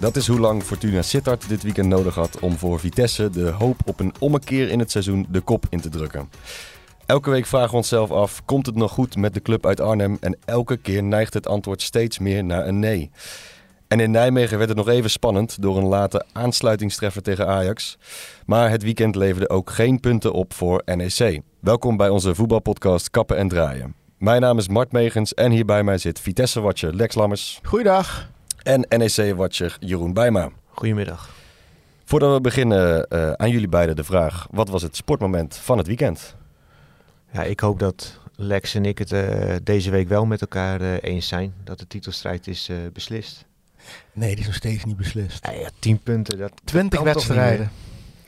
Dat is hoe lang Fortuna Sittard dit weekend nodig had om voor Vitesse de hoop op een ommekeer in het seizoen de kop in te drukken. Elke week vragen we onszelf af, komt het nog goed met de club uit Arnhem? En elke keer neigt het antwoord steeds meer naar een nee. En in Nijmegen werd het nog even spannend door een late aansluitingstreffer tegen Ajax. Maar het weekend leverde ook geen punten op voor NEC. Welkom bij onze voetbalpodcast Kappen en Draaien. Mijn naam is Mart Megens en hier bij mij zit Vitesse-watcher Lex Lammers. Goeiedag. En NEC-watcher Jeroen Bijma. Goedemiddag. Voordat we beginnen, uh, aan jullie beiden de vraag: wat was het sportmoment van het weekend? Ja, ik hoop dat Lex en ik het uh, deze week wel met elkaar uh, eens zijn. Dat de titelstrijd is beslist. Nee, die is nog steeds niet beslist. Ja, ja tien punten. Dat 20 wedstrijden.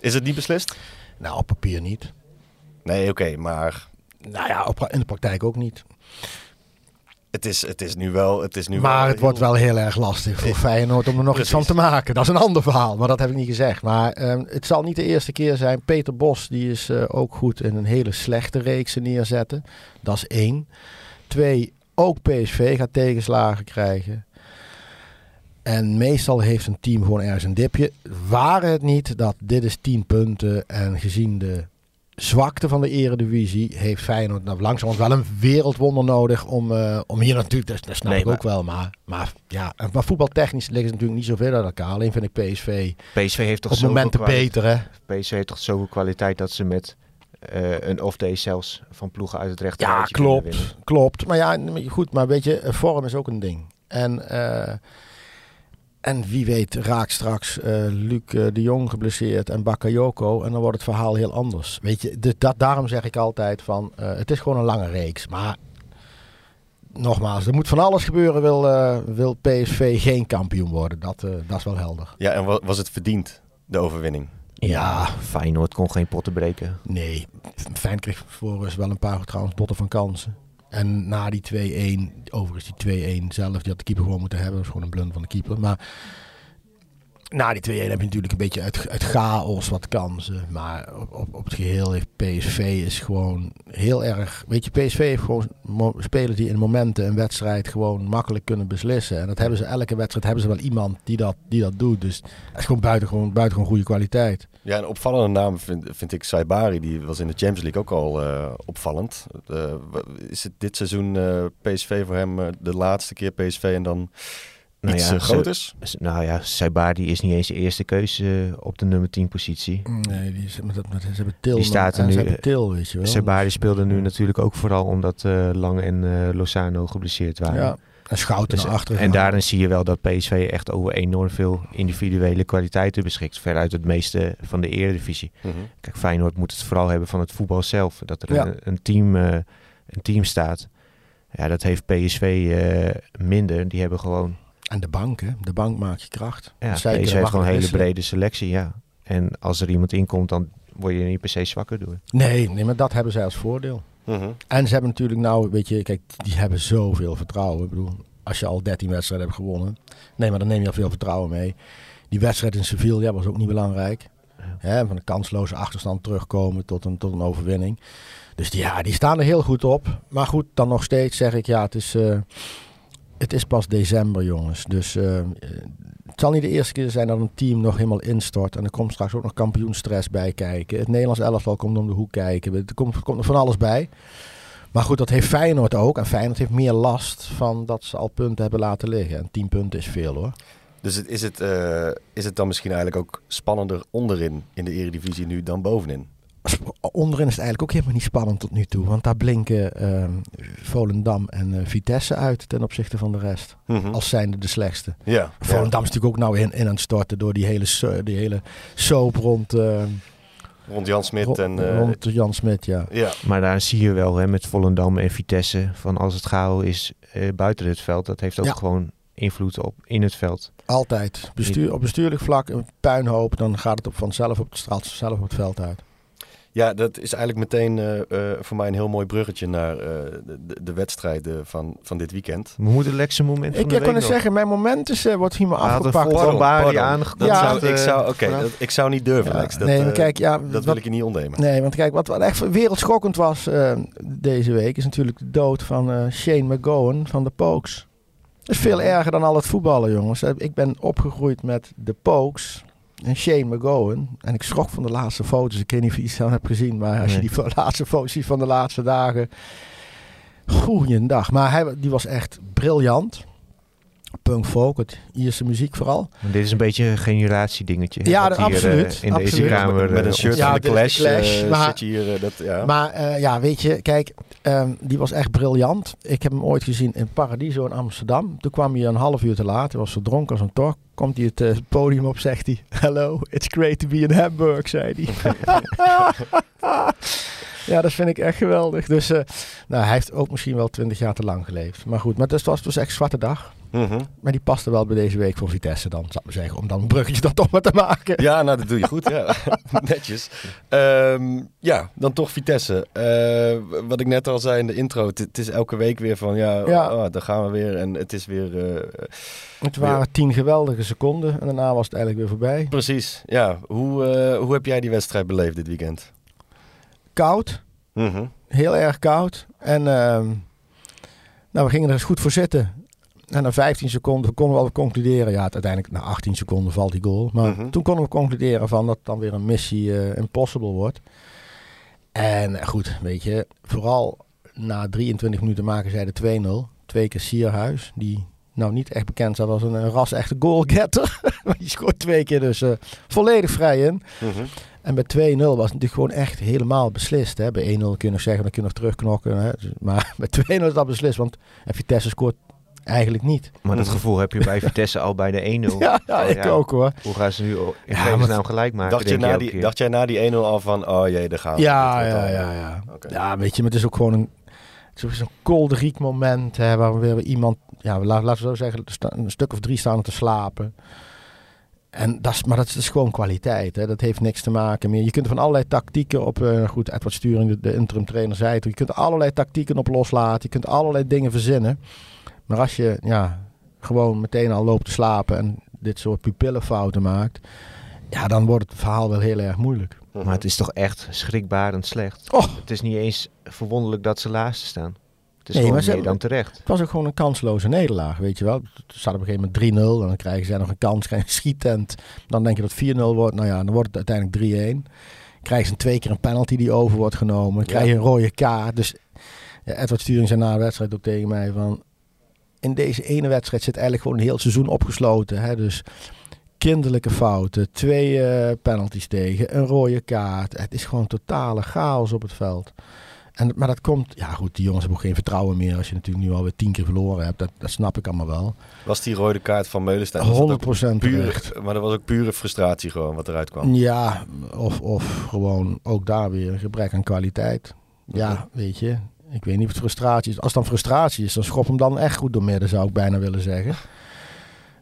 Is het niet beslist? Nou, op papier niet. Nee, oké, okay, maar. Nou ja, op, in de praktijk ook niet. Het is, het is nu wel. Het is nu maar wel het wordt wel heel erg lastig voor Feyenoord om er nog Precies. iets van te maken. Dat is een ander verhaal, maar dat heb ik niet gezegd. Maar uh, het zal niet de eerste keer zijn. Peter Bos die is uh, ook goed in een hele slechte reeks neerzetten. Dat is één. Twee, ook PSV gaat tegenslagen krijgen. En meestal heeft een team gewoon ergens een dipje. Waren het niet dat dit is 10 punten en gezien de zwakte van de eredivisie heeft Feyenoord nou, langzamerhand wel een wereldwonder nodig om, uh, om hier natuurlijk, dat, dat snap nee, ik ook wel, maar, maar, ja, maar voetbaltechnisch liggen ze natuurlijk niet zoveel uit elkaar. Alleen vind ik PSV, PSV heeft toch op momenten beter hè? PSV heeft toch zoveel kwaliteit dat ze met uh, een off-day zelfs van ploegen uit het rechte Ja, klopt, klopt. Maar ja, goed, maar weet je, vorm is ook een ding. En... Uh, en wie weet raakt straks uh, Luc uh, de Jong geblesseerd en Bakayoko. En dan wordt het verhaal heel anders. Weet je, de, dat, daarom zeg ik altijd van, uh, het is gewoon een lange reeks. Maar nogmaals, er moet van alles gebeuren wil, wil PSV geen kampioen worden. Dat, dat is wel helder. Ja, en was het verdiend, de overwinning? Ja, Feyenoord kon geen potten breken. Nee, Fijn kreeg voor wel een paar trouwens botten van kansen. En na die 2-1, overigens die 2-1 zelf, die had de keeper gewoon moeten hebben. Dat is gewoon een blunder van de keeper. Maar na die 2-1 heb je natuurlijk een beetje uit, uit chaos wat kansen. Maar op, op, het geheel heeft PSV is gewoon heel erg... Weet je, PSV heeft gewoon spelers die in momenten een wedstrijd gewoon makkelijk kunnen beslissen. En dat hebben ze elke wedstrijd hebben ze wel iemand die dat, die dat doet. Dus het is gewoon buitengewoon, goede kwaliteit. Ja, een opvallende naam vind, vind ik Saibari. Die was in de Champions League ook al uh, opvallend. Uh, is het dit seizoen uh, PSV voor hem de laatste keer PSV en dan nou iets ja, groters? Nou ja, Saibari is niet eens de eerste keuze op de nummer 10 positie. Nee, die, is, met, met, ze hebben Til. Die staat er nu. Til, weet je wel. Saibari speelde nu natuurlijk ook vooral omdat Lang en Lozano geblesseerd waren. Ja. En schouten dus, achter. En daarin zie je wel dat PSV echt over enorm veel individuele kwaliteiten beschikt. Veruit het meeste van de eredivisie. Mm -hmm. Kijk, Feyenoord moet het vooral hebben van het voetbal zelf. Dat er ja. een, een, team, uh, een team staat. Ja, dat heeft PSV uh, eh, minder. Die hebben gewoon... En de bank, hè? De bank maakt je kracht. Ja, PSV heeft gewoon een hele brede selectie, ja. En als er iemand inkomt, dan word je niet per se zwakker door. Nee, nee maar dat hebben zij als voordeel. -hmm. En ze hebben natuurlijk nou, weet je, kijk, die hebben zoveel vertrouwen. Ik bedoel, als je al 13 wedstrijden hebt gewonnen, nee, maar dan neem je al veel vertrouwen mee. Die wedstrijd in Sevilla was ook niet belangrijk. Hè, van een kansloze achterstand terugkomen tot een, tot een overwinning. Dus die, ja, die staan er heel goed op. Maar goed, dan nog steeds zeg ik, ja, het is, uh, het is pas december, jongens. Dus uh, het zal niet de eerste keer zijn dat een team nog helemaal instort. En er komt straks ook nog kampioenstress bij kijken. Het Nederlands elftal komt om de hoek kijken. Er komt, er van alles bij. Maar goed, dat heeft Feyenoord ook. En Feyenoord heeft meer last van dat ze al punten hebben laten liggen. En 10 punten is veel hoor. Dus is, het, uh, is het dan misschien eigenlijk ook spannender onderin in de eredivisie nu dan bovenin? Onderin is het eigenlijk ook helemaal niet spannend tot nu toe. Want daar blinken uh, Volendam en uh, Vitesse uit ten opzichte van de rest. Mm -hmm. Als zijnde de slechtste. Ja, Volendam is natuurlijk ook nou in, in aan het storten door die hele, die hele soap rond... Ehm, rond Jan Smit. En, uh, rond Jan Smit, ja. ja. Maar daar zie je wel hè, met Volendam en Vitesse... van als het gauw is uh, buiten het veld... dat heeft ook ja. gewoon invloed op in het veld. Altijd. Bestuur, op bestuurlijk vlak een puinhoop, dan gaat het op vanzelf op het straat zelf op het veld uit. Ja, dat is eigenlijk meteen uh, uh, voor mij een heel mooi bruggetje naar uh, de, de, wedstrijden van, van dit weekend. We moeten het lekkerste moment ik van Ik kan zeggen, mijn moment is, wordt hier maar afgepakt. Pardon, ja, zou, ik, zou, oké, okay, ik zou niet durven, ja, Lex. Dat, nee, kijk, ja, dat wat, wil ik je niet ontnemen. Nee, want kijk, wat, wat echt wereldschokkend was deze week... is natuurlijk de dood van Shane McGowan van de Pokes. Dat is veel erger dan al het voetballen, jongens. Ik ben opgegroeid met de Pokes en Shane McGowan. En ik schrok van de laatste foto's. Ik weet niet of je iets van hebt gezien. Maar als je die laatste foto's ziet van de laatste dagen. Goeiedag. Maar hij die was echt briljant. Punk folk, het Ierse muziek vooral. Maar dit is een beetje een generatiedingetje. Ja, hier, absoluut. Uh, in absoluut. deze kamer. Met, met een shirt ja, van de Clash, clash uh, maar, zit je hier. Uh, dat, ja. Maar ja, weet je, kijk, um, die was echt briljant. Ik heb hem ooit gezien in Paradiso in Amsterdam. Toen kwam hij een half uur te laat. Hij was zo dronken als een tok. Komt hij het podium op, zegt hij... Hello, it's great to be in Hamburg, zei hij. Ja, dat vind ik echt geweldig. Dus uh, nou, hij heeft ook misschien wel twintig jaar te lang geleefd. Maar goed, maar het was dus echt zwarte dag. Mm -hmm. Maar die paste wel bij deze week voor Vitesse dan, zou ik zeggen. Om dan een bruggetje dan toch maar te maken. Ja, nou dat doe je goed. ja. Netjes. Um, ja, dan toch Vitesse. Uh, wat ik net al zei in de intro. Het is elke week weer van ja, ja. Oh, daar gaan we weer. En het is weer... Uh, het waren weer... tien geweldige seconden. En daarna was het eigenlijk weer voorbij. Precies, ja. Hoe, hoe heb jij die wedstrijd beleefd dit weekend? Koud. Mm -hmm. Heel erg koud. En uh, nou, we gingen er eens goed voor zitten. En na 15 seconden konden we al concluderen. Ja, uiteindelijk na 18 seconden valt die goal. Maar Mhm. toen konden we concluderen van dat het dan weer een missie uh, impossible wordt. En goed, weet je, vooral na 23 minuten maken zij de 2-0. Twee keer Sierhuis, die nou niet echt bekend staat als een, een ras-echte goalgetter. maar die scoort twee keer dus uh, volledig vrij in. Mm -hmm. En bij 2-0 was het natuurlijk gewoon echt helemaal beslist. Hè? Bij 1-0 kun je nog zeggen, dan kun je nog terugknokken. Hè? Maar bij 2-0 is dat beslist, want Vitesse scoort eigenlijk niet. Maar dat gevoel heb je bij Vitesse al bij de 1-0. Ja, ja, ik ja, ook hoor. Hoe gaan ze nu in ja, naam gelijk maken? Dacht, je na die, dacht jij na die 1-0 al van, oh jee, daar gaan we. Ja, ja, ja, ja. Okay. Ja, weet je, maar het is ook gewoon een, het is zo'n kolderiek moment hè, waar we weer iemand, ja, laten we zo zeggen, een stuk of drie staan te slapen. En dat is, maar dat is dus gewoon kwaliteit. Hè. Dat heeft niks te maken meer. Je kunt van allerlei tactieken op... Uh, goed, Edward Sturing, de, de interim trainer, zei het. Je kunt er allerlei tactieken op loslaten. Je kunt allerlei dingen verzinnen. Maar als je ja, gewoon meteen al loopt te slapen... en dit soort pupillenfouten maakt... ja, dan wordt het verhaal wel heel erg moeilijk. Maar het is toch echt schrikbarend slecht. Oh. Het is niet eens verwonderlijk dat ze laatste staan. Het is Nee, gewoon maar ze dan terecht. Het was ook gewoon een kansloze nederlaag, weet je wel. Het staat op een gegeven moment 3-0. En dan krijgen zij nog een kans, krijgen een schietent. Dan denk je dat het 4-0 wordt. Nou ja, dan wordt het uiteindelijk 3-1. Krijgen ze twee keer een penalty die over wordt genomen. Dan krijg je een rode kaart. Dus ja, Edward Sturing zei na de wedstrijd ook tegen mij van... In deze ene wedstrijd zit eigenlijk gewoon een heel seizoen opgesloten. Hè? Dus kinderlijke fouten, twee uh, penalties tegen, een rode kaart. Het is gewoon totale chaos op het veld. En, maar dat komt, ja goed, die jongens hebben ook geen vertrouwen meer als je natuurlijk nu alweer tien keer verloren hebt. Dat, dat snap ik allemaal wel. Was die rode kaart van Meulenstein? 100 procent puur, Maar dat was ook pure frustratie gewoon wat eruit kwam. Ja, of, of gewoon ook daar weer een gebrek aan kwaliteit. Ja, okay. weet je, ik weet niet of het frustratie is. Als het dan frustratie is, dan schop hem dan echt goed door midden, zou ik bijna willen zeggen.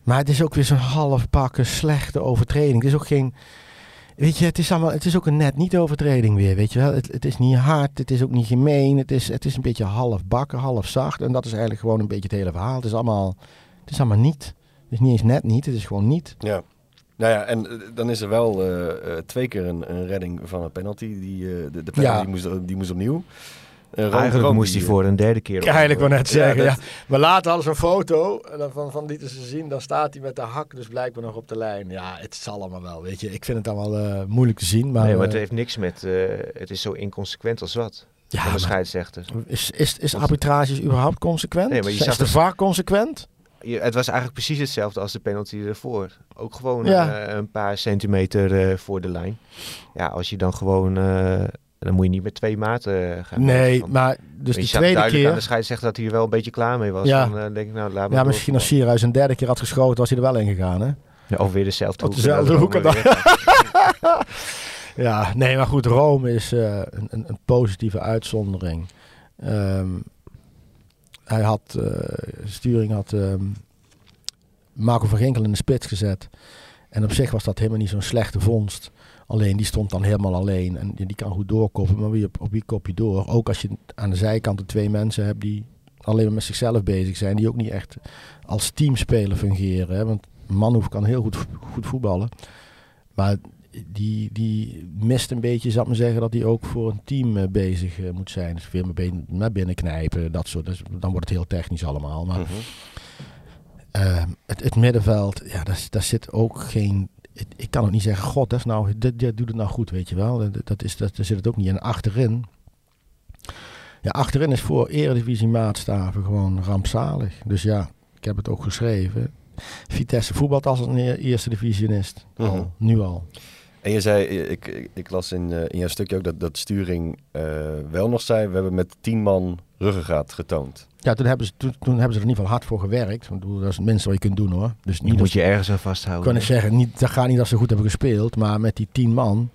Maar het is ook weer zo'n halfbakken slechte overtreding. Het is ook geen... Weet je, het is, allemaal, het is ook een net niet overtreding weer, weet je wel. Het, het is niet hard, het is ook niet gemeen. Het is, het is een beetje half bakken, half zacht. En dat is eigenlijk gewoon een beetje het hele verhaal. Het is allemaal, het is allemaal niet. Het is niet eens net niet, het is gewoon niet. Ja. Nou ja, en uh, dan is er wel uh, uh, twee keer een, een, redding van een penalty. Die, de, de penalty Ja. die, moest, die moest opnieuw. Uh, Eigenlijk moest hij voor een derde keer. Ja, eigenlijk wel net zeggen, ja. dat- Maar later hadden ze een foto en dan van, van lieten ze zien. Dan staat hij met de hak dus blijkbaar nog op de lijn. Ja, het zal allemaal wel, weet je. Ik vind het allemaal eh, moeilijk te zien. Maar, nee, maar het eh, heeft niks met... eh, het is zo inconsequent als wat. ja, van de maar scheidsrechter. is, is, is arbitrage überhaupt consequent? Nee, maar je is zag de VAR consequent? Je- het was eigenlijk precies hetzelfde als de penalty ervoor. Ook gewoon Ja. eh, een paar centimeter eh, voor de lijn. Ja, als je dan gewoon... eh, dan moet je niet met twee maten eh, gaan. Nee, maar dus zag tweede duidelijk aan de keer... scheidsrechter dat hij er wel een beetje klaar mee was. Ja. Dan eh, denk ik, nou, laat maar Ja, misschien als Sierhuis een derde keer had geschoten, was hij er wel in gegaan, hè? Ja, of weer dezelfde hoek. dezelfde dan hoek. Ja, nee, maar goed, Rome is eh, een, een, positieve uitzondering. Ehm, hij had, Sturing had ehm, Marco van Ginkel in de spits gezet. En op zich was dat helemaal niet zo'n slechte vondst. Alleen die stond dan helemaal alleen. En die kan goed doorkoppen. Maar wie op, op wie kop je door? Ook als je aan de zijkant de twee mensen hebt die alleen maar met zichzelf bezig zijn. Die ook niet echt als teamspeler fungeren. Hè? Want Manhoef kan heel goed, goed voetballen. Maar die, die mist een beetje, zal ik maar zeggen, dat hij ook voor een team uh, bezig uh, moet zijn. Dus veel met, met binnenknijpen, dat soort. Dus dan wordt het heel technisch allemaal. Maar -hmm. uh, het, het, middenveld, ja, daar, daar zit ook geen. Ik kan ook niet zeggen, god, dat is nou, dit, dit doet het nou goed, weet je wel. Dat, is, dat, daar zit het ook niet in. Achterin, ja, achterin is voor Eredivisie maatstaven gewoon rampzalig. Dus ja, ik heb het ook geschreven. Vitesse voetbalt als een eerste divisionist. Al, nu al. En je zei, ik, ik, ik las in, uh, in jouw stukje ook dat, dat sturing uh, wel nog zei, we hebben met tien man ruggengraat getoond. Ja, toen hebben, ze, toen, toen hebben ze er in ieder geval hard voor gewerkt. Want dat is het minste wat je kunt doen hoor. Dus niet moet je ergens aan vasthouden. Kan ik zeggen, niet, dat gaat niet dat ze goed hebben gespeeld, maar met die tien man,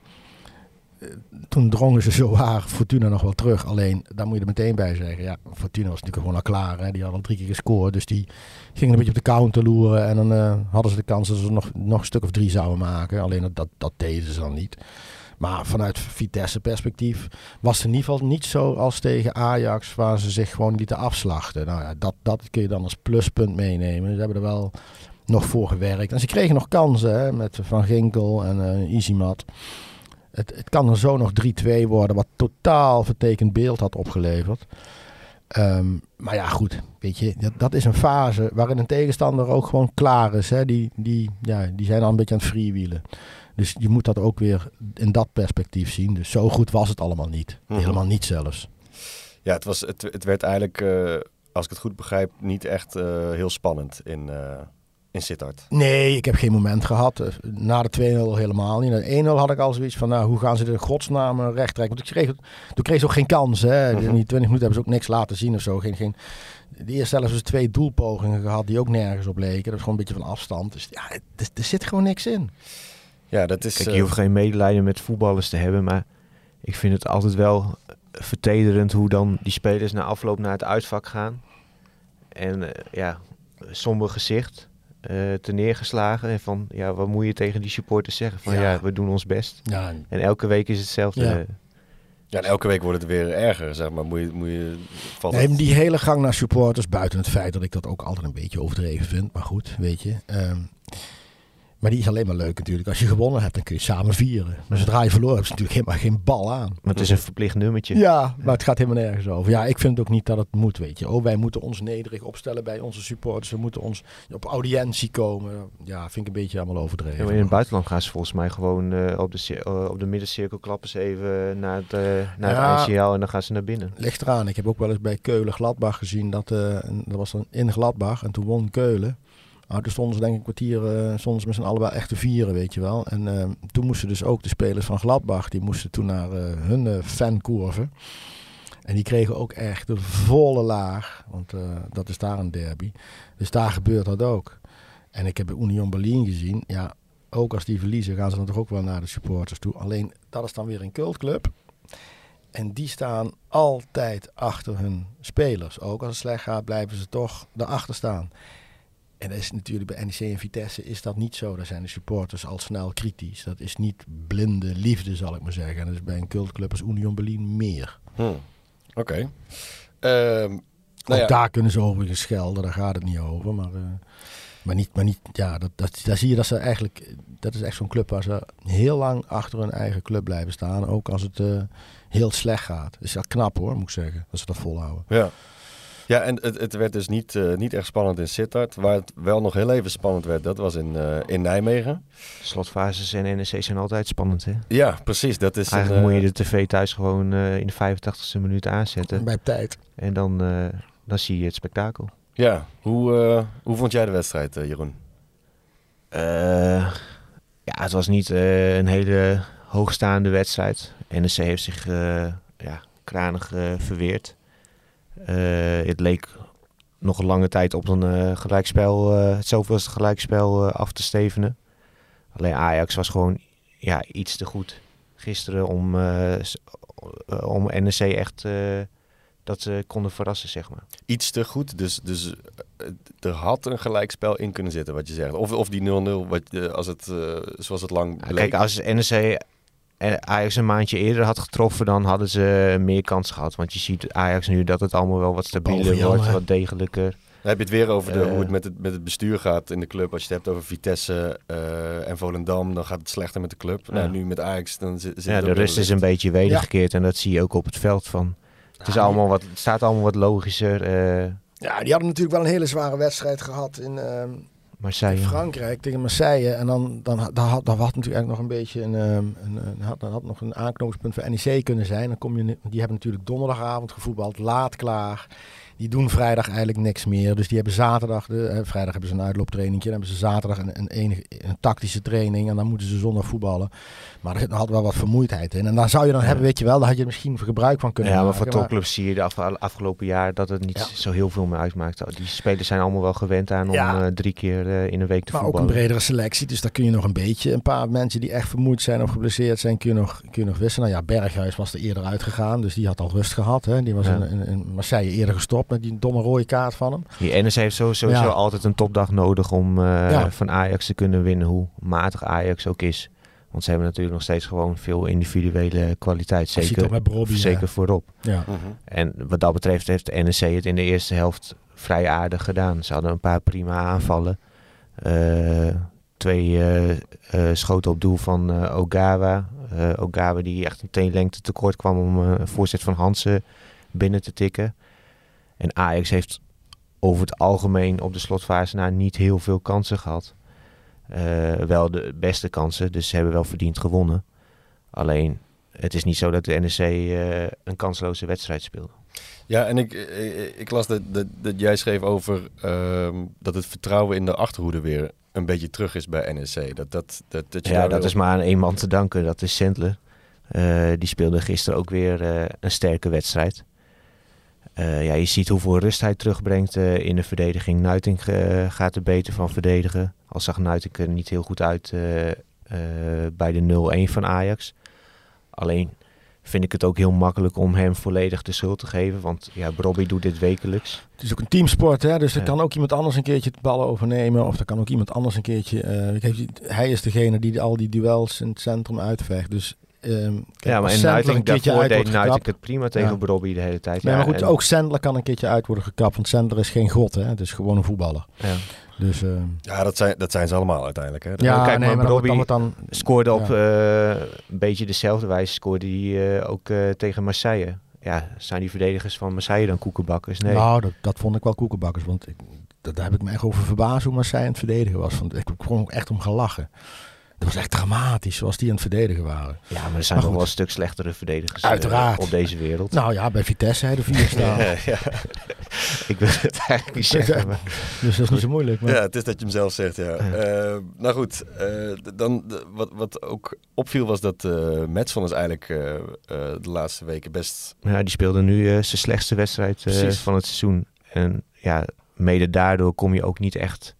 toen drongen ze zo waar Fortuna nog wel terug. Alleen, daar moet je er meteen bij zeggen. Ja, Fortuna was natuurlijk gewoon al klaar. Hè. Die hadden al drie keer gescoord. Dus die gingen een beetje op de counter loeren. En dan uh, hadden ze de kans dat ze nog, nog een stuk of drie zouden maken. Alleen dat, dat deden ze dan niet. Maar vanuit Vitesse perspectief was het in ieder geval niet zo als tegen Ajax. Waar ze zich gewoon lieten afslachten. Nou ja, dat, dat kun je dan als pluspunt meenemen. Ze hebben er wel nog voor gewerkt. En ze kregen nog kansen met Van Ginkel en uh. Het, het kan er zo nog 3-2 worden, wat totaal vertekend beeld had opgeleverd. Um, maar ja, goed, weet je, dat, dat, is een fase waarin een tegenstander ook gewoon klaar is. Hè? Die, die, ja, die zijn al een beetje aan het freewheelen. Dus je moet dat ook weer in dat perspectief zien. Dus zo goed was het allemaal niet. Mm -hmm. Helemaal niet zelfs. Ja, het, was, het, het werd eigenlijk, uh, als ik het goed begrijp, niet echt uh, heel spannend in, uh, in Sittard? Nee, ik heb geen moment gehad. Na de 2-0 helemaal niet. Na de 1-0 had ik al zoiets van, nou, hoe gaan ze de godsnaam recht trekken? Want ik kreeg, toen kreeg ze ook geen kans. Hè. In die 20 minuten hebben ze ook niks laten zien of zo. Geen, geen, de eerste helft hebben ze twee doelpogingen gehad die ook nergens op leken. Dat is gewoon een beetje van afstand. Dus ja, er, er zit gewoon niks in. Ja, dat is... Kijk, je hoeft geen medelijden met voetballers te hebben, maar ik vind het altijd wel vertederend hoe dan die spelers na afloop naar het uitvak gaan. En uh, ja, somber gezicht uh, te neergeslagen. En van, ja, wat moet je tegen die supporters zeggen? Van, ja, ja we doen ons best. Ja. En elke week is hetzelfde. Ja. Ja, en elke week wordt het weer erger, zeg maar. Moet je, moet je, valt nee, die hele gang naar supporters, buiten het feit dat ik dat ook altijd een beetje overdreven vind. Maar goed, weet je. Um, maar die is alleen maar leuk natuurlijk. Als je gewonnen hebt, dan kun je samen vieren. Maar zodra je verloren hebt, is natuurlijk helemaal geen bal aan. Maar het is een verplicht nummertje. Ja, maar het gaat helemaal nergens over. Ja, ik vind ook niet dat het moet, weet je. Oh, wij moeten ons nederig opstellen bij onze supporters. We moeten ons op audiëntie komen. Ja, vind ik een beetje allemaal overdreven. Ja, in het buitenland gaan ze volgens mij gewoon uh, op, de, uh, op de middencirkel klappen ze even naar het, uh, naar ja, het en dan gaan ze naar binnen. Ligt eraan. Ik heb ook wel eens bij Keulen Gladbach gezien. Dat, dat was dan in Gladbach en toen won Keulen. Nou, toen stonden ze denk ik een kwartier, uh, stonden ze met z'n allebei echt te vieren, weet je wel. En uh, toen moesten dus ook de spelers van Gladbach, die moesten toen naar uh, hun fankurve. En die kregen ook echt de volle laag, want dat is daar een derby. Dus daar gebeurt dat ook. En ik heb Union Berlin gezien, ja, ook als die verliezen gaan ze dan toch ook wel naar de supporters toe. Alleen, dat is dan weer een cultclub. En die staan altijd achter hun spelers. Ook als het slecht gaat, blijven ze toch erachter staan. En dat is natuurlijk bij NEC en Vitesse is dat niet zo. Daar zijn de supporters al snel kritisch. Dat is niet blinde liefde, zal ik maar zeggen. En dat is bij een cultclub als Union Berlin meer. Hmm. Oké. Okay. Um, nou ja. daar kunnen ze over schelden, daar gaat het niet over. Maar, uh, maar niet, maar niet ja, dat, dat, daar zie je dat ze eigenlijk, dat is echt zo'n club waar ze heel lang achter hun eigen club blijven staan. Ook als het uh, heel slecht gaat. Is dat knap hoor, moet ik zeggen, dat ze dat volhouden. Ja. Ja, en het, het werd dus niet, uh, niet echt spannend in Sittard. Waar het wel nog heel even spannend werd, dat was in, uh, in Nijmegen. Slotfases en NEC zijn altijd spannend, hè? Ja, precies. Dat is Eigenlijk een, moet je de tv thuis gewoon uh, in de 85ste minuut aanzetten. Bij tijd. En dan, dan zie je het spektakel. Ja, hoe, hoe vond jij de wedstrijd, Jeroen? ja, het was niet een hele hoogstaande wedstrijd. NEC heeft zich ja, kranig verweerd. Uh, het leek nog een lange tijd op een uh, gelijkspel, uh, het zoveelste gelijkspel af te stevenen. Alleen Ajax was gewoon ja, iets te goed gisteren om, om NEC echt dat ze konden verrassen, zeg maar. Iets te goed, dus, dus er had een gelijkspel in kunnen zitten, wat je zegt. Of, of die 0-0, als het, zoals het lang bleek. Kijk, als NEC Ajax een maandje eerder had getroffen, dan hadden ze meer kans gehad. Want je ziet Ajax nu dat het allemaal wel wat stabieler wordt, wat degelijker. Dan heb je het weer over de, hoe het met, het met het bestuur gaat in de club. Als je het hebt over Vitesse uh, en Volendam, dan gaat het slechter met de club. Nou, nu met Ajax, dan zit, Ja, de rust is een beetje wedergekeerd en dat zie je ook op het veld. Van. Het, is allemaal wat, het staat allemaal wat logischer. Uh, ja, die hadden natuurlijk wel een hele zware wedstrijd gehad in, uh, Marseille. in Frankrijk tegen Marseille. En dan, dan, dan, had, dan had natuurlijk nog een beetje een, een, een, had, dan had nog een aanknopingspunt voor NEC kunnen zijn. Dan kom je, die hebben natuurlijk donderdagavond gevoetbald, laat klaar. Die doen vrijdag eigenlijk niks meer. Dus die hebben zaterdag, de, hè, vrijdag hebben ze een uitlooptraining. Dan hebben ze zaterdag een, een, enige, een tactische training. En dan moeten ze zondag voetballen. Maar er zit nog altijd wel wat vermoeidheid in. En dan zou je dan hebben, weet je wel, daar had je misschien gebruik van kunnen ja, maken. Ja, maar voor topclubs zie je de afgelopen jaar dat het niet zo heel veel meer uitmaakt. Die spelers zijn allemaal wel gewend aan om uh, drie keer uh, in een week te maar voetballen. Maar ook een bredere selectie. Dus daar kun je nog een beetje, een paar mensen die echt vermoeid zijn of geblesseerd zijn, kun je nog, kun je nog wisselen. Nou ja, Berghuis was er eerder uitgegaan. Dus die had al rust gehad. Hè. Die was in, in, in Marseille eerder gestopt met die domme rode kaart van hem. Die NS heeft sowieso, ja. altijd een topdag nodig om uh, van Ajax te kunnen winnen, hoe matig Ajax ook is. Want ze hebben natuurlijk nog steeds gewoon veel individuele kwaliteit. Zeker, Robbie, zeker voorop. Ja. Uh -huh. En wat dat betreft heeft de NEC het in de eerste helft vrij aardig gedaan. Ze hadden een paar prima aanvallen. Uh, twee uh, schoten op doel van Ogawa. Ogawa die echt een lengte tekort kwam om een voorzet van Hansen binnen te tikken. En Ajax heeft over het algemeen op de slotfase na niet heel veel kansen gehad. Uh, wel de beste kansen, dus ze hebben wel verdiend gewonnen. Alleen, het is niet zo dat de NEC uh, een kansloze wedstrijd speelde. Ja, en ik, ik, ik las dat, dat, dat, jij schreef over uh, dat het vertrouwen in de achterhoede weer een beetje terug is bij NEC. Dat, dat, dat, dat ja, dat is maar aan één man te danken, dat is Sendler. Uh, die speelde gisteren ook weer een sterke wedstrijd. Uh, ja, je ziet hoeveel rust hij terugbrengt uh, in de verdediging. Nuiting uh, gaat er beter van verdedigen. Al zag Nuiting er niet heel goed uit bij de 0-1 van Ajax. Alleen vind ik het ook heel makkelijk om hem volledig de schuld te geven. Want ja, Robbie doet dit wekelijks. Het is ook een teamsport, hè? dus er kan ook iemand anders een keertje de ballen overnemen. Of er kan ook iemand anders een keertje... hij is degene die al die duels in het centrum uitvecht. Dus Um, ja, maar en Nuiting daarvoor deed het prima tegen ja. Brobby de hele tijd. Ja, ja maar goed, en... ook Sandler kan een keertje uit worden gekapt. Want Sandler is geen god, hè. Het is gewoon een voetballer. Ja. Dus, uh... ja, dat zijn, dat zijn ze allemaal uiteindelijk. Hè. Ja, kijk, nee, maar Brobby dan, dan, scoorde op ja. uh, een beetje dezelfde wijze. Scoorde hij uh, ook tegen Marseille. Ja, zijn die verdedigers van Marseille dan koekenbakkers? Nee. Nou, dat, dat vond ik wel koekenbakkers. Want ik, dat, daar heb ik me echt over verbaasd hoe Marseille aan het verdedigen was. Want ik gewoon ook echt om gelachen. Dat was echt dramatisch, zoals die aan het verdedigen waren. Ja, maar er zijn nog wel een stuk slechtere verdedigers Uiteraard. Uh, op deze wereld. Nou ja, bij Vitesse hè, de vier staan. ja, ja. Ik wil het eigenlijk niet zeggen. Maar... Dus dat is niet zo moeilijk. Maar... Ja, het is dat je hem zelf zegt, ja. ja. Uh, nou goed, uh, dan, wat, wat ook opviel was dat uh, Metson is eigenlijk de laatste weken best... Ja, die speelde nu zijn slechtste wedstrijd van het seizoen. En ja, mede daardoor kom je ook niet echt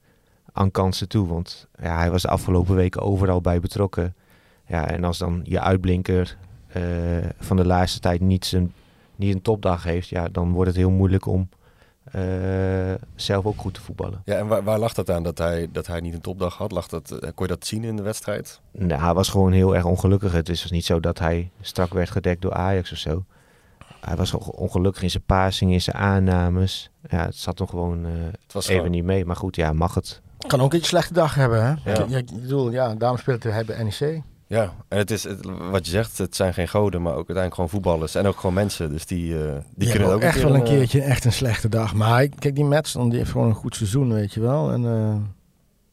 aan kansen toe. Want ja, hij was de afgelopen weken overal bij betrokken. Ja, en als dan je uitblinker uh, van de laatste tijd niet, zijn, niet een topdag heeft, ja, dan wordt het heel moeilijk om uh, zelf ook goed te voetballen. Ja, en waar, waar lag dat aan dat hij, dat hij niet een topdag had? Lag dat, kon je dat zien in de wedstrijd? Nou, hij was gewoon heel erg ongelukkig. Het is dus niet zo dat hij strak werd gedekt door Ajax of zo. Hij was ongelukkig in zijn passing, in zijn aannames. Ja, het zat nog gewoon uh, het was even gewoon... niet mee. Maar goed, ja, mag het. Kan ook een slechte dag hebben, hè? Ja. Ik, bedoel, ja, daarom speelt hij bij NEC. Ja, en het is het, wat je zegt, het zijn geen goden, maar ook uiteindelijk gewoon voetballers en ook gewoon mensen. Dus die, uh, die, die kunnen ook echt wel een keertje echt een slechte dag. Maar kijk, die Madsen, die heeft gewoon een goed seizoen, weet je wel. En, uh,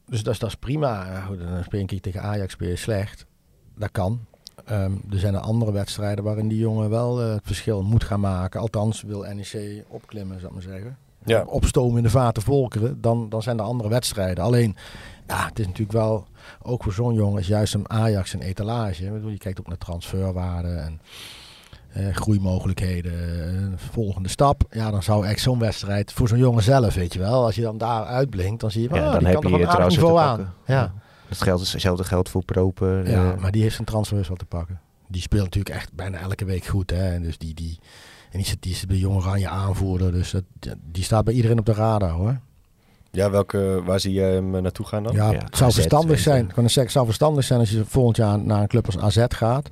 dus dat is, dat is prima. Ja, goed, dan speel je een keer tegen Ajax speel je slecht. Dat kan. Um, er zijn er andere wedstrijden waarin die jongen wel uh, het verschil moet gaan maken. Althans, wil NEC opklimmen, zou ik maar zeggen ja. opstomen in de vaten volkeren, dan, dan zijn er andere wedstrijden. Alleen, ja, het is natuurlijk wel, ook voor zo'n jongen, is juist een Ajax een etalage. Ik bedoel, je kijkt ook naar transferwaarden en uh, groeimogelijkheden, uh, volgende stap. Ja, dan zou echt zo'n wedstrijd voor zo'n jongen zelf, weet je wel. Als je dan daar uitblinkt, dan zie je, ja, oh, dan die heb kan je er een niveau aan. Ja. Het geldt is hetzelfde geldt voor Proper. Ja, uh, maar die heeft zijn transfers wel te pakken. Die speelt natuurlijk echt bijna elke week goed, hè. En dus die, die, En die, die is bij Jong Oranje aanvoerder. Dus dat, die staat bij iedereen op de radar hoor. Ja, welke, waar zie je hem eh, naartoe gaan dan? Ja, het zou verstandig zijn. Ik kan zeggen, het zou verstandig zijn als je volgend jaar naar een club als AZ gaat.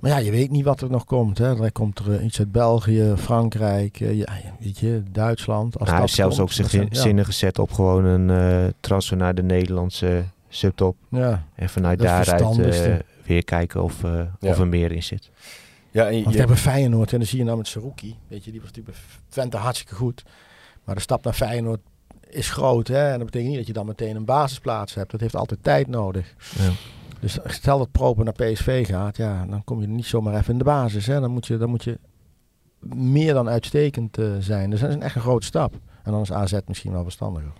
Maar ja, je weet niet wat er nog komt. Hè. Er komt er eh, iets uit België, Frankrijk, uh, ja, weet je, Duitsland. Als nou, hij heeft zelfs ook zich in, zinnen gezet op gewoon een uh, transfer naar de Nederlandse subtop. Ja, en vanuit daaruit weer kijken of, of er meer in zit. Ja, en je, Want we hebben Feyenoord en dan zie je nou met Saruki. Weet je, die was natuurlijk bij Vente hartstikke goed. Maar de stap naar Feyenoord is groot. Hè? En dat betekent niet dat je dan meteen een basisplaats hebt. Dat heeft altijd tijd nodig. Ja. Dus stel dat Proper naar PSV gaat, ja, dan kom je niet zomaar even in de basis. Hè? Dan, moet je, dan moet je meer dan uitstekend uh, zijn. Dus dat is een echt een grote stap. En dan is AZ misschien wel verstandiger.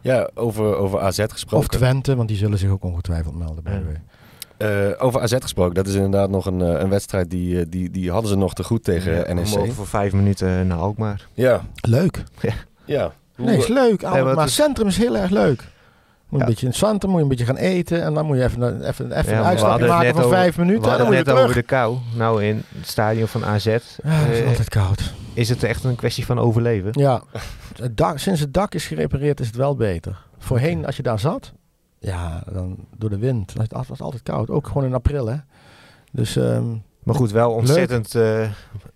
Ja, over, over AZ gesproken. Of Twente, want die zullen zich ook ongetwijfeld melden bij ja. Uh, over AZ gesproken, dat is inderdaad nog een, uh, een wedstrijd die, die, die hadden ze nog te goed tegen ja, NEC. voor vijf minuten naar Alkmaar. Ja. Leuk. Ja. ja. Nee, is leuk. Alkmaar maar centrum is heel erg leuk. Moet een beetje in het centrum, moet je een beetje gaan eten. En dan moet je even, even, even ja, een uitstapje maken van vijf minuten. We en dan moet je net over de kou. Nou, in het stadion van AZ. Ja, het is uh, altijd koud. Is het echt een kwestie van overleven? Ja. Het dak, sinds het dak is gerepareerd is het wel beter. Voorheen, als je daar zat, ja, dan door de wind. Het was altijd koud. Ook gewoon in april, hè. Dus, um, maar goed, wel ontzettend uh,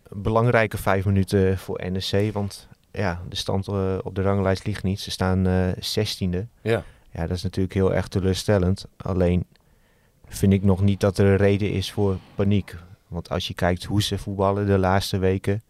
belangrijke vijf minuten voor NEC. Want ja, de stand uh, op de ranglijst ligt niet. Ze staan uh, zestiende. Ja. Ja, dat is natuurlijk heel erg teleurstellend. Alleen vind ik nog niet dat er een reden is voor paniek. Want als je kijkt hoe ze voetballen de laatste weken,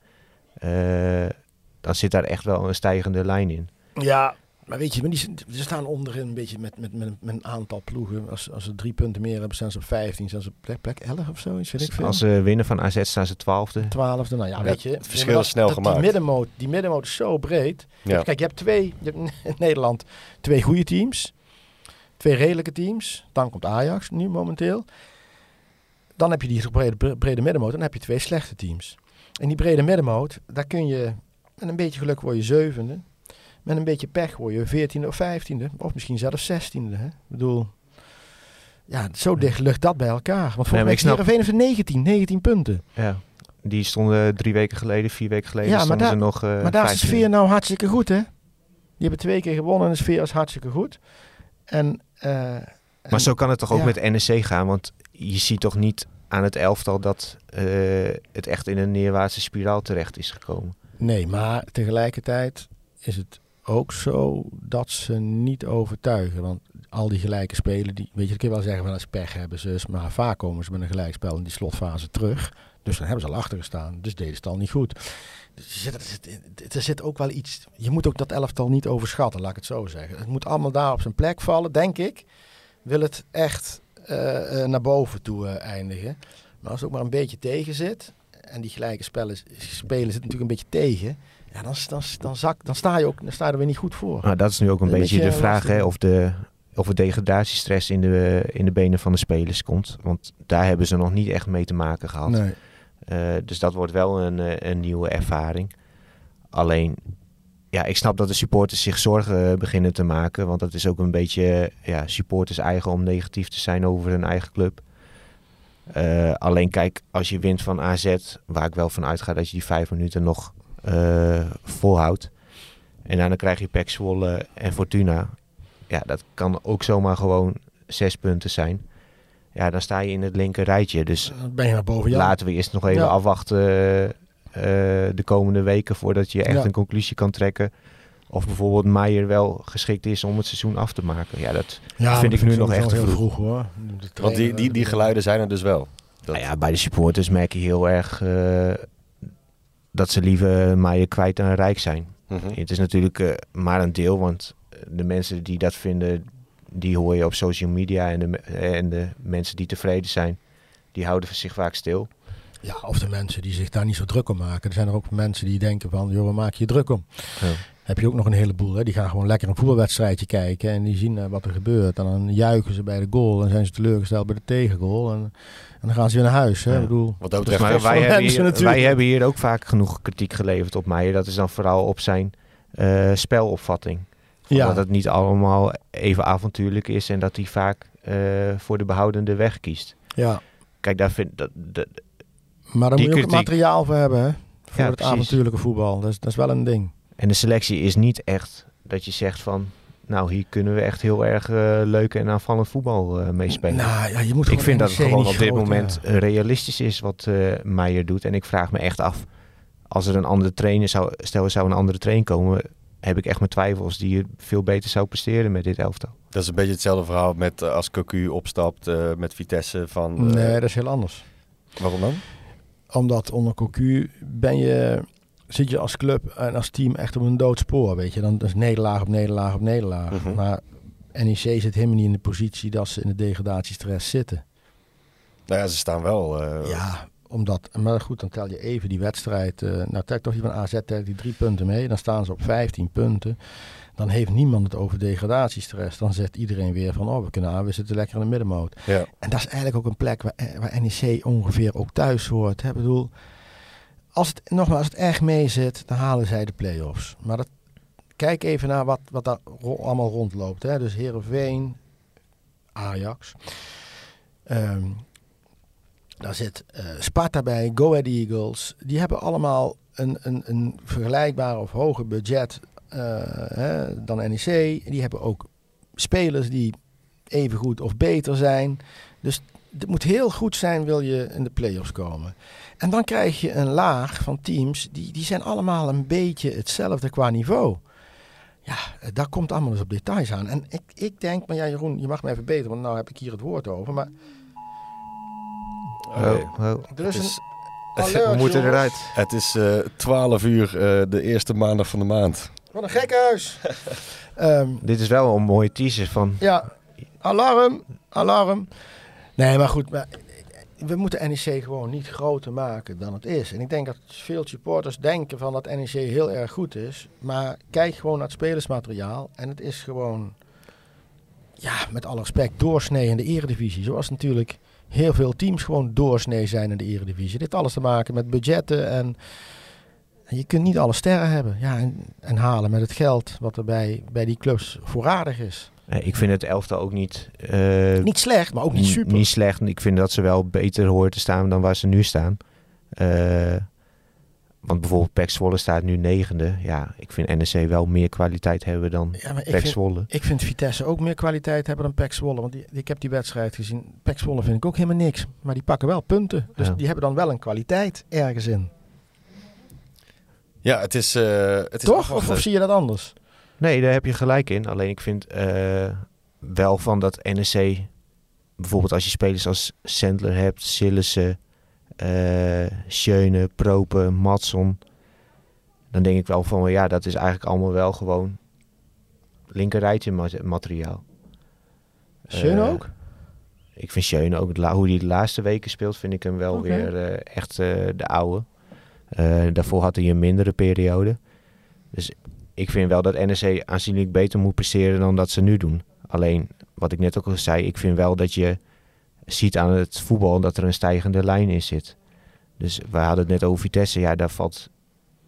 dan zit daar echt wel een stijgende lijn in. Ja, maar weet je, maar die, ze staan onderin een beetje met, met, met, met een aantal ploegen. Als, als ze drie punten meer hebben, staan ze op 15, staan ze op plek, plek 11 of zo. Weet ik veel. Als ze winnen van AZ staan ze 12e. 12e, nou ja, weet je. Het verschil is snel gemaakt. Die middenmoot, die middenmoot is zo breed. Ja. Kijk, je hebt twee, je hebt in Nederland twee goede teams. Twee redelijke teams. Dan komt Ajax nu momenteel. Dan heb je die brede, brede middenmoot. Dan heb je twee slechte teams. En die brede middenmoot, daar kun je met een beetje geluk word je zevende. Met een beetje pech word je 14e of 15e. Of misschien zelfs 16e. Hè? Ik bedoel, ja, zo dicht lucht dat bij elkaar. Want voor mij snap... heeft 19, 19 punten. Ja. Die stonden drie weken geleden, vier weken geleden ja, maar daar, ze nog uh, Maar daar is de sfeer nou hartstikke goed, hè? Die hebben twee keer gewonnen en de sfeer is hartstikke goed. En, uh, maar zo kan het toch ook met NEC gaan? Want je ziet toch niet aan het elftal dat uh, het echt in een neerwaartse spiraal terecht is gekomen? Nee, maar tegelijkertijd is het ook zo dat ze niet overtuigen. Want al die gelijke spelen, die, weet je, ik kan wel zeggen van als pech hebben ze, maar vaak komen ze met een gelijkspel in die slotfase terug. Dus dan hebben ze al achter gestaan. Dus deden ze het al niet goed. Dus er, zit, er zit ook wel iets. Je moet ook dat elftal niet overschatten, laat ik het zo zeggen. Het moet allemaal daar op zijn plek vallen, denk ik. Wil het echt uh, naar boven toe uh, eindigen. Maar als het ook maar een beetje tegen zit. En die gelijke spelen, spelen zit natuurlijk een beetje tegen ja, dan, dan, dan, zak, dan, sta je ook, dan sta je er weer niet goed voor. Nou, dat is nu ook een, beetje, de vraag hè, of, de, of er degradatiestress in de, in de benen van de spelers komt. Want daar hebben ze nog niet echt mee te maken gehad. Nee. Uh, dus dat wordt wel een, eh, een nieuwe ervaring. Alleen, ja, ik snap dat de supporters zich zorgen beginnen te maken. Want dat is ook een beetje ja, supporters eigen om negatief te zijn over hun eigen club. Uh, alleen kijk, als je wint van AZ, waar ik wel van uitga dat je die vijf minuten nog volhoudt. En dan krijg je Pek Zwolle en Fortuna. Ja, dat kan ook zomaar gewoon zes punten zijn. Ja, dan sta je in het linker rijtje. Dus ben je naar boven, ja. laten we eerst nog even afwachten uh, de komende weken voordat je echt een conclusie kan trekken. Of bijvoorbeeld Meijer wel geschikt is om het seizoen af te maken. Ja, dat vind ik nu nog echt heel vroeg. hoor. Want die, die, die geluiden zijn er dus wel. Dat... Nou ja, bij de supporters merk je heel erg uh, dat ze liever maaien kwijt dan rijk zijn. Mhm. Het is natuurlijk uh, maar een deel, want de mensen die dat vinden, die hoor je op social media. En de, en de mensen die tevreden zijn, die houden zich vaak stil. Ja, of de mensen die zich daar niet zo druk om maken. Er zijn er ook mensen die denken van, joh, waar maak je je druk om? Ja. Heb je ook nog een heleboel, hè? die gaan gewoon lekker een voetbalwedstrijdje kijken en die zien uh, wat er gebeurt. En dan juichen ze bij de goal en zijn ze teleurgesteld bij de tegengoal. En en dan gaan ze weer naar huis. Hè? Ja. Ik bedoel, Wat dat betreft, wij, hebben hier, wij hebben hier ook vaak genoeg kritiek geleverd op mij. Dat is dan vooral op zijn uh, spelopvatting. Ja. Dat het niet allemaal even avontuurlijk is en dat hij vaak uh, voor de behoudende weg kiest. Ja. Kijk, daar vind dat. maar daar moet je ook materiaal voor hebben, hè? voor het avontuurlijke voetbal. Dat is, dat is wel een ding. En de selectie is niet echt dat je zegt van... Nou, hier kunnen we echt heel erg uh, leuk en aanvallend voetbal uh, meespelen. Nou, ja, je moet ik vind dat het gewoon op dit moment realistisch is wat uh, Meijer doet. En ik vraag me echt af, als er een andere trainer zou... Stel, er zou een andere trainer komen... heb ik echt mijn twijfels die je veel beter zou presteren met dit elftal. Dat is een beetje hetzelfde verhaal met als Cocu opstapt met Vitesse van... nee, dat is heel anders. Waarom dan? Omdat onder Cocu ben je zit je als club en als team echt op een doodspoor, weet je. Dan is nederlaag op nederlaag op nederlaag. Mhm. Maar NEC zit helemaal niet in de positie dat ze in de degradatiestress zitten. Nou ja, ze staan wel. Uh... Ja, omdat, maar goed, dan tel je even die wedstrijd. Uh, nou, tel toch die van AZ tel die drie punten mee. Dan staan ze op 15 punten. Dan heeft niemand het over degradatiestress. Dan zegt iedereen weer van, oh, we kunnen aan, we zitten lekker in de middenmoot. Ja. En dat is eigenlijk ook een plek waar, eh, waar NEC ongeveer ook thuis hoort. Ik bedoel, als het, nogmaals, als het echt mee zit, dan halen zij de play-offs. Maar dat, kijk even naar wat, wat daar allemaal rondloopt. Hè. Dus Herenveen, Ajax. Um, daar zit uh, Sparta bij, Go Ahead Eagles. Die hebben allemaal een, een, een vergelijkbaar of hoger budget uh, hè, dan NEC. Die hebben ook spelers die even goed of beter zijn. Dus het moet heel goed zijn, wil je in de play-offs komen. En dan krijg je een laag van teams, die, die zijn allemaal een beetje hetzelfde qua niveau. Ja, daar komt allemaal eens op details aan. En ik, ik denk, maar ja Jeroen, je mag me even beter, want nou heb ik hier het woord over. Maar... Oh, oh. Er is een... Alert, We moeten eruit. Het is uh, eh, 12 uur, uh, de eerste maandag van de maand. Wat een gekhuis. um, Dit is wel een mooie teaser van... Ja, alarm, alarm. Nee, maar goed, maar we moeten NEC gewoon niet groter maken dan het is. En ik denk dat veel supporters denken van dat NEC heel erg goed is. Maar kijk gewoon naar het spelersmateriaal. En het is gewoon, ja, met alle respect, doorsnee in de eredivisie. Zoals natuurlijk heel veel teams gewoon doorsnee zijn in de eredivisie. Dit alles te maken met budgetten en... je kunt niet alle sterren hebben ja, en, en halen met het geld wat er bij, bij die clubs voorradig is. Ik vind het elftal ook niet... Uh, niet slecht, maar ook niet super. Niet slecht. Ik vind dat ze wel beter horen te staan dan waar ze nu staan. Uh, want bijvoorbeeld Pek Zwolle staat nu negende. Ja, ik vind NEC wel meer kwaliteit hebben dan ja, Pek Zwolle. Ik vind Vitesse ook meer kwaliteit hebben dan Pek Zwolle. Want die, ik heb die wedstrijd gezien. Pek Zwolle vind ik ook helemaal niks. Maar die pakken wel punten. Dus die hebben dan wel een kwaliteit ergens in. Ja, het is... Uh, het is Toch? Of, of zie je dat anders? Nee, daar heb je gelijk in. Alleen ik vind uh, wel van dat NEC, bijvoorbeeld als je spelers als Sandler hebt, Sillissen, uh, Schöne, Propen, Matson, dan denk ik wel van, ja, dat is eigenlijk allemaal wel gewoon linkerrijtje materiaal. Schöne uh, ook? Ik vind Schöne ook, hoe hij de laatste weken speelt, vind ik hem wel okay. weer echt de oude. daarvoor had hij een mindere periode. Dus ik vind wel dat NEC aanzienlijk beter moet presteren dan dat ze nu doen. Alleen, wat ik net ook al zei, ik vind wel dat je ziet aan het voetbal dat er een stijgende lijn in zit. Dus we hadden het net over Vitesse. Ja, daar valt,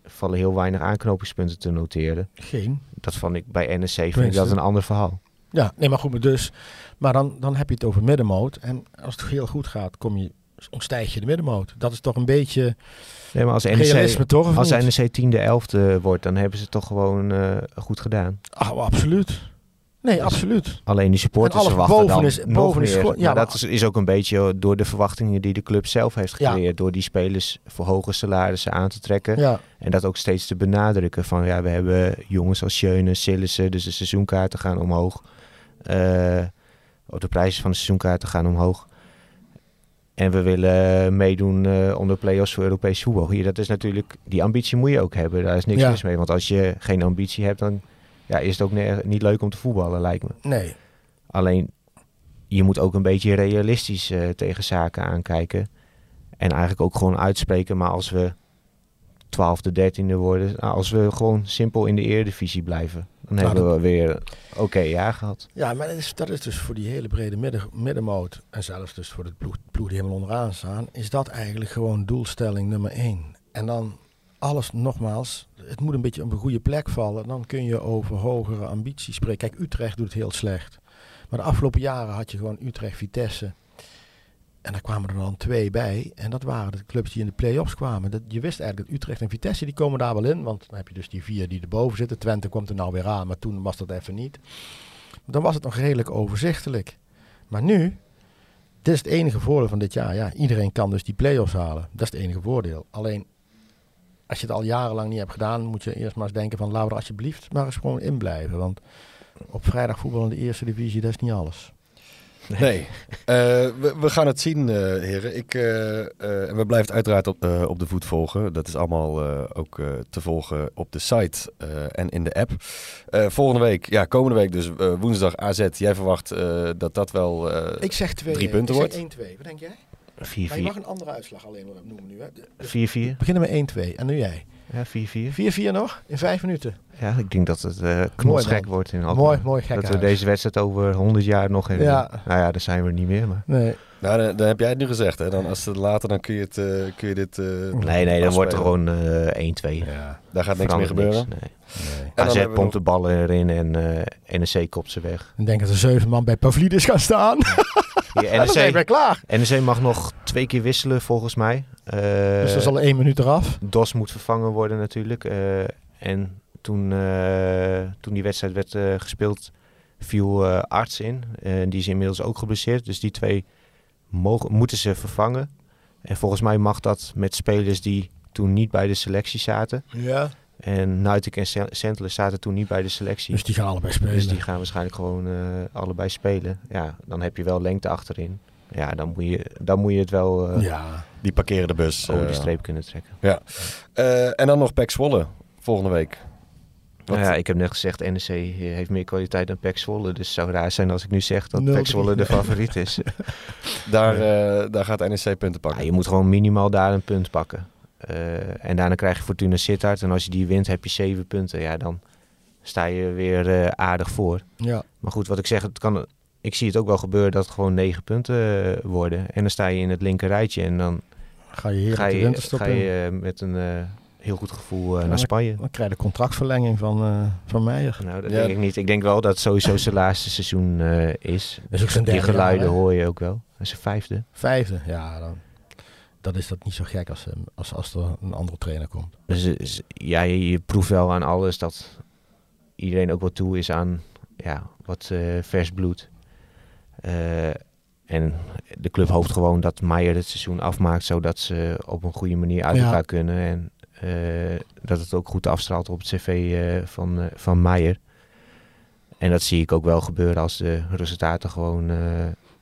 vallen heel weinig aanknopingspunten te noteren. Geen. Dat vond ik bij NEC, vind ik dat een ander verhaal. Ja, nee, maar goed, maar dus. Maar dan, dan heb je het over middenmoot. En als het heel goed gaat, kom je, ontstijg je de middenmoot. Dat is toch een beetje Nee, maar als NEC, toch, als NEC tiende, elfde wordt, dan hebben ze het toch gewoon uh, goed gedaan. Oh, absoluut. Nee, dus absoluut. Alleen die supporters verwachten boven dan is, boven is meer. Ja, maar dat is, is, ook een beetje door de verwachtingen die de club zelf heeft gecreëerd. Door die spelers voor hoge salarissen aan te trekken. Ja. En dat ook steeds te benadrukken. Van ja, we hebben jongens als Schöne, Sillissen, dus de seizoenkaarten gaan omhoog. Uh, de prijzen van de seizoenkaarten gaan omhoog. En we willen meedoen uh, om de play-offs voor Europees voetbal. Hier, dat is natuurlijk, die ambitie moet je ook hebben. Daar is niks mis mee. Want als je geen ambitie hebt, dan ja, is het ook niet leuk om te voetballen, lijkt me. Nee. Alleen, je moet ook een beetje realistisch uh, tegen zaken aankijken. En eigenlijk ook gewoon uitspreken. Maar als we 12e, 13e worden, als we gewoon simpel in de eredivisie blijven, dan nou, hebben we weer oké okay jaar gehad. Ja, maar dat is, dat is dus voor die hele brede midden, middenmoot en zelfs dus voor de ploeg, ploeg die helemaal onderaan staan, is dat eigenlijk gewoon doelstelling nummer één. En dan alles nogmaals, het moet een beetje op een goede plek vallen. Dan kun je over hogere ambities spreken. Kijk, Utrecht doet het heel slecht. Maar de afgelopen jaren had je gewoon Utrecht, Vitesse. En daar kwamen er dan twee bij. En dat waren de clubs die in de play-offs kwamen. Dat, je wist eigenlijk dat Utrecht en Vitesse, die komen daar wel in. Want dan heb je dus die vier die erboven zitten. Twente komt er nou weer aan, maar toen was dat even niet. Dan was het nog redelijk overzichtelijk. Maar nu, dit is het enige voordeel van dit jaar. Ja, iedereen kan dus die play-offs halen. Dat is het enige voordeel. Alleen, als je het al jarenlang niet hebt gedaan, moet je eerst maar eens denken van... laten er alsjeblieft maar eens gewoon in blijven. Want op vrijdag voetbal in de eerste divisie, dat is niet alles. Nee, eh, we, we, gaan het zien, uh, heren. Ik, uh, we blijven het uiteraard op, op de voet volgen. Dat is allemaal ook te volgen op de site en in de app. volgende week, ja, komende week dus woensdag AZ. Jij verwacht dat dat wel ik zeg twee, drie punten wordt? 1-2. Wat denk jij? 4-4. Maar je mag een andere uitslag alleen noemen nu. 4-4. beginnen met 1-2. En nu jij? Ja, 4-4. 4-4 nog? In vijf minuten? Ja, ik denk dat het uh, knotsgek wordt in Alkmaar. Mooi, mooi gek. Dat we deze wedstrijd over 100 jaar nog hebben. Ja. Nou ja, daar zijn we niet meer. Maar. Nee. Nou, dan, dan, heb jij het nu gezegd. Hè? Dan, als het later, dan kun je, het, uh, kun je dit... Uh, nee, nee, dan wordt er gewoon 1-2. Ja. Daar gaat niks meer gebeuren. Niks, nee. nee. AZ pompt de ballen erin en NEC kopt ze weg. Ik denk dat er zeven man bij Pavlidis gaan staan. Ja, NEC, klaar. NEC mag nog twee keer wisselen volgens mij. Uh, dus dat is al één minuut eraf. Dos moet vervangen worden natuurlijk. Uh, en toen, uh, toen die wedstrijd werd gespeeld, viel Arts in. die is inmiddels ook geblesseerd. Dus die twee mogen, moeten ze vervangen. En volgens mij mag dat met spelers die toen niet bij de selectie zaten. Ja. En Nuitik en Sentler zaten toen niet bij de selectie. Dus die gaan allebei spelen. Dus die gaan waarschijnlijk gewoon uh, allebei spelen. Ja, dan heb je wel lengte achterin. Ja, dan moet je, dan moet je het wel... Uh, ja. Die parkeren de bus. Over de eh, streep kunnen trekken. Ja. en dan nog Pek Zwolle volgende week. Nou ja, ik heb net gezegd, NEC heeft meer kwaliteit dan Pek Zwolle. Dus het zou raar zijn als ik nu zeg dat Pek Zwolle de favoriet is. daar, daar gaat NEC punten pakken. Ja, je moet gewoon minimaal daar een punt pakken. Uh, en daarna krijg je Fortuna Sittard. En als je die wint, heb je zeven punten. Ja, dan sta je weer uh, aardig voor. Ja. Maar goed, wat ik zeg, het kan, ik zie het ook wel gebeuren dat het gewoon negen punten worden. En dan sta je in het linker rijtje. En dan ga je, hier ga je, ga je met een heel goed gevoel naar Spanje. Dan krijg je de contractverlenging van, van Meijer. Nou, dat denk ik niet. Ik denk wel dat het sowieso zijn laatste seizoen is. Is ook zijn Die geluiden hoor je ook wel. Is zijn vijfde. Vijfde, ja. Dan dat is dat niet zo gek als, als, als er een andere trainer komt. Dus ja, je, je proeft wel aan alles dat iedereen ook wat toe is aan ja, wat uh, vers bloed. En de club hoopt gewoon dat Meijer het seizoen afmaakt, zodat ze op een goede manier uit elkaar kunnen. En uh, dat het ook goed afstraalt op het cv van, van Meijer. En dat zie ik ook wel gebeuren als de resultaten gewoon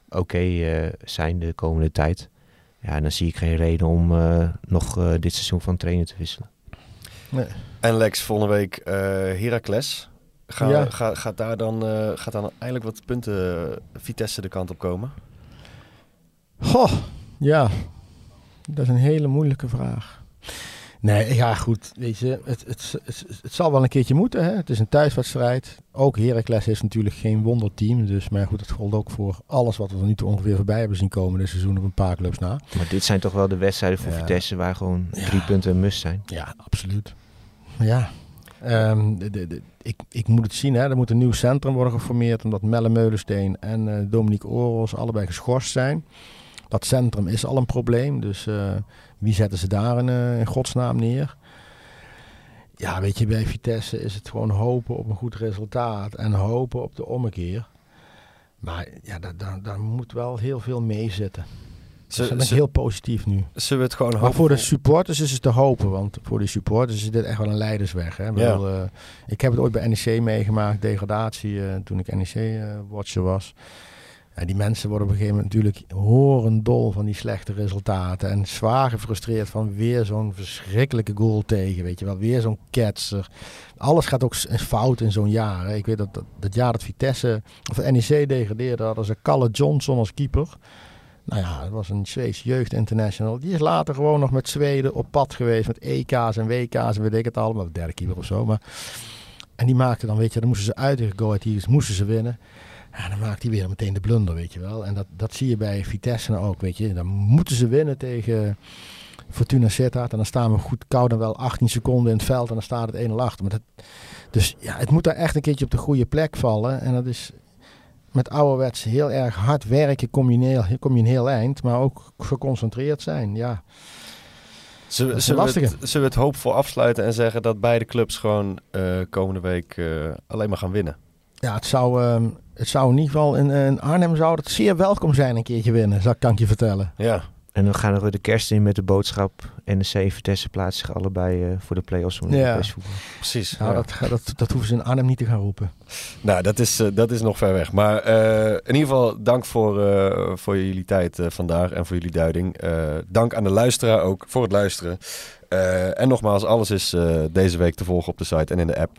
oké zijn de komende tijd ja, dan zie ik geen reden om uh, nog uh, dit seizoen van trainer te wisselen. Nee. En Lex, volgende week uh, Heracles. Ga, ja. ga, gaat daar dan, gaat dan eindelijk wat punten Vitesse de kant op komen? Goh, ja. Dat is een hele moeilijke vraag. Nee, ja goed, weet je, het, het, het, het, zal wel een keertje moeten. Hè? Het is een thuiswedstrijd. Ook Heracles is natuurlijk geen wonderteam. Dus, maar goed, het gold ook voor alles wat we er nu toe ongeveer voorbij hebben zien komen dit seizoen op een paar clubs na. Maar dit zijn toch wel de wedstrijden voor Vitesse waar gewoon drie punten een must zijn? Ja, absoluut. Ja, um, de, de, de, ik, ik moet het zien, hè. er moet een nieuw centrum worden geformeerd omdat Melle Meulensteen en uh, Dominique Oros allebei geschorst zijn. Dat centrum is al een probleem, dus... Uh, wie zetten ze daar in, uh, in godsnaam neer? Ja, weet je, bij Vitesse is het gewoon hopen op een goed resultaat en hopen op de ommekeer. Maar ja, daar, daar, daar moet wel heel veel mee zitten. Ze, ben heel positief nu. Ze het gewoon Maar voor de supporters is het te hopen. Want voor de supporters is dit echt wel een leidersweg. Hè? Ja. uh, ik heb het ooit bij NEC meegemaakt. Degradatie uh, toen ik NEC-watcher was. Ja, die mensen worden op een gegeven moment natuurlijk horendol van die slechte resultaten. En zwaar gefrustreerd van weer zo'n verschrikkelijke goal tegen. Weet je wel, weer zo'n ketser. Alles gaat ook fout in zo'n jaar. Ik weet dat, dat, dat jaar dat Vitesse of NEC degradeerde, hadden ze Kalle Johnson als keeper. Nou ja, dat was een Zweeds jeugd international. Die is later gewoon nog met Zweden op pad geweest. Met EK's en WK's en weet ik het allemaal. Derde keeper of zo. Maar, en die maakte dan, weet je, dan moesten ze uit tegen Go moesten ze winnen. Ja, dan maakt hij weer meteen de blunder, weet je wel. En dat, dat zie je bij Vitesse nou ook, weet je. Dan moeten ze winnen tegen Fortuna Sittard. En dan staan we goed koud dan wel 18 seconden in het veld en dan staat het 1-0 achter. Maar dat, dus ja, het moet daar echt een keertje op de goede plek vallen. En dat is, met ouderwets heel erg hard werken kom je, heel, kom je een heel eind. Maar ook geconcentreerd zijn, ja. Zullen, zullen, we het, zullen we het hoopvol afsluiten en zeggen dat beide clubs gewoon uh, komende week uh, alleen maar gaan winnen? Ja, het zou, uh, het zou in ieder geval in, in Arnhem zou het zeer welkom zijn een keertje winnen, zou, kan ik je vertellen. Ja, en dan gaan we de kerst in met de boodschap. NEC en Vitesse plaatsen zich allebei uh, voor de play-offs van ja. Precies. Nou, ja. dat, dat, dat hoeven ze in Arnhem niet te gaan roepen. Nou, dat is, uh, dat is nog ver weg. Maar uh, in ieder geval dank voor, voor jullie tijd vandaag en voor jullie duiding. dank aan de luisteraar ook voor het luisteren. en nogmaals, alles is deze week te volgen op de site en in de app.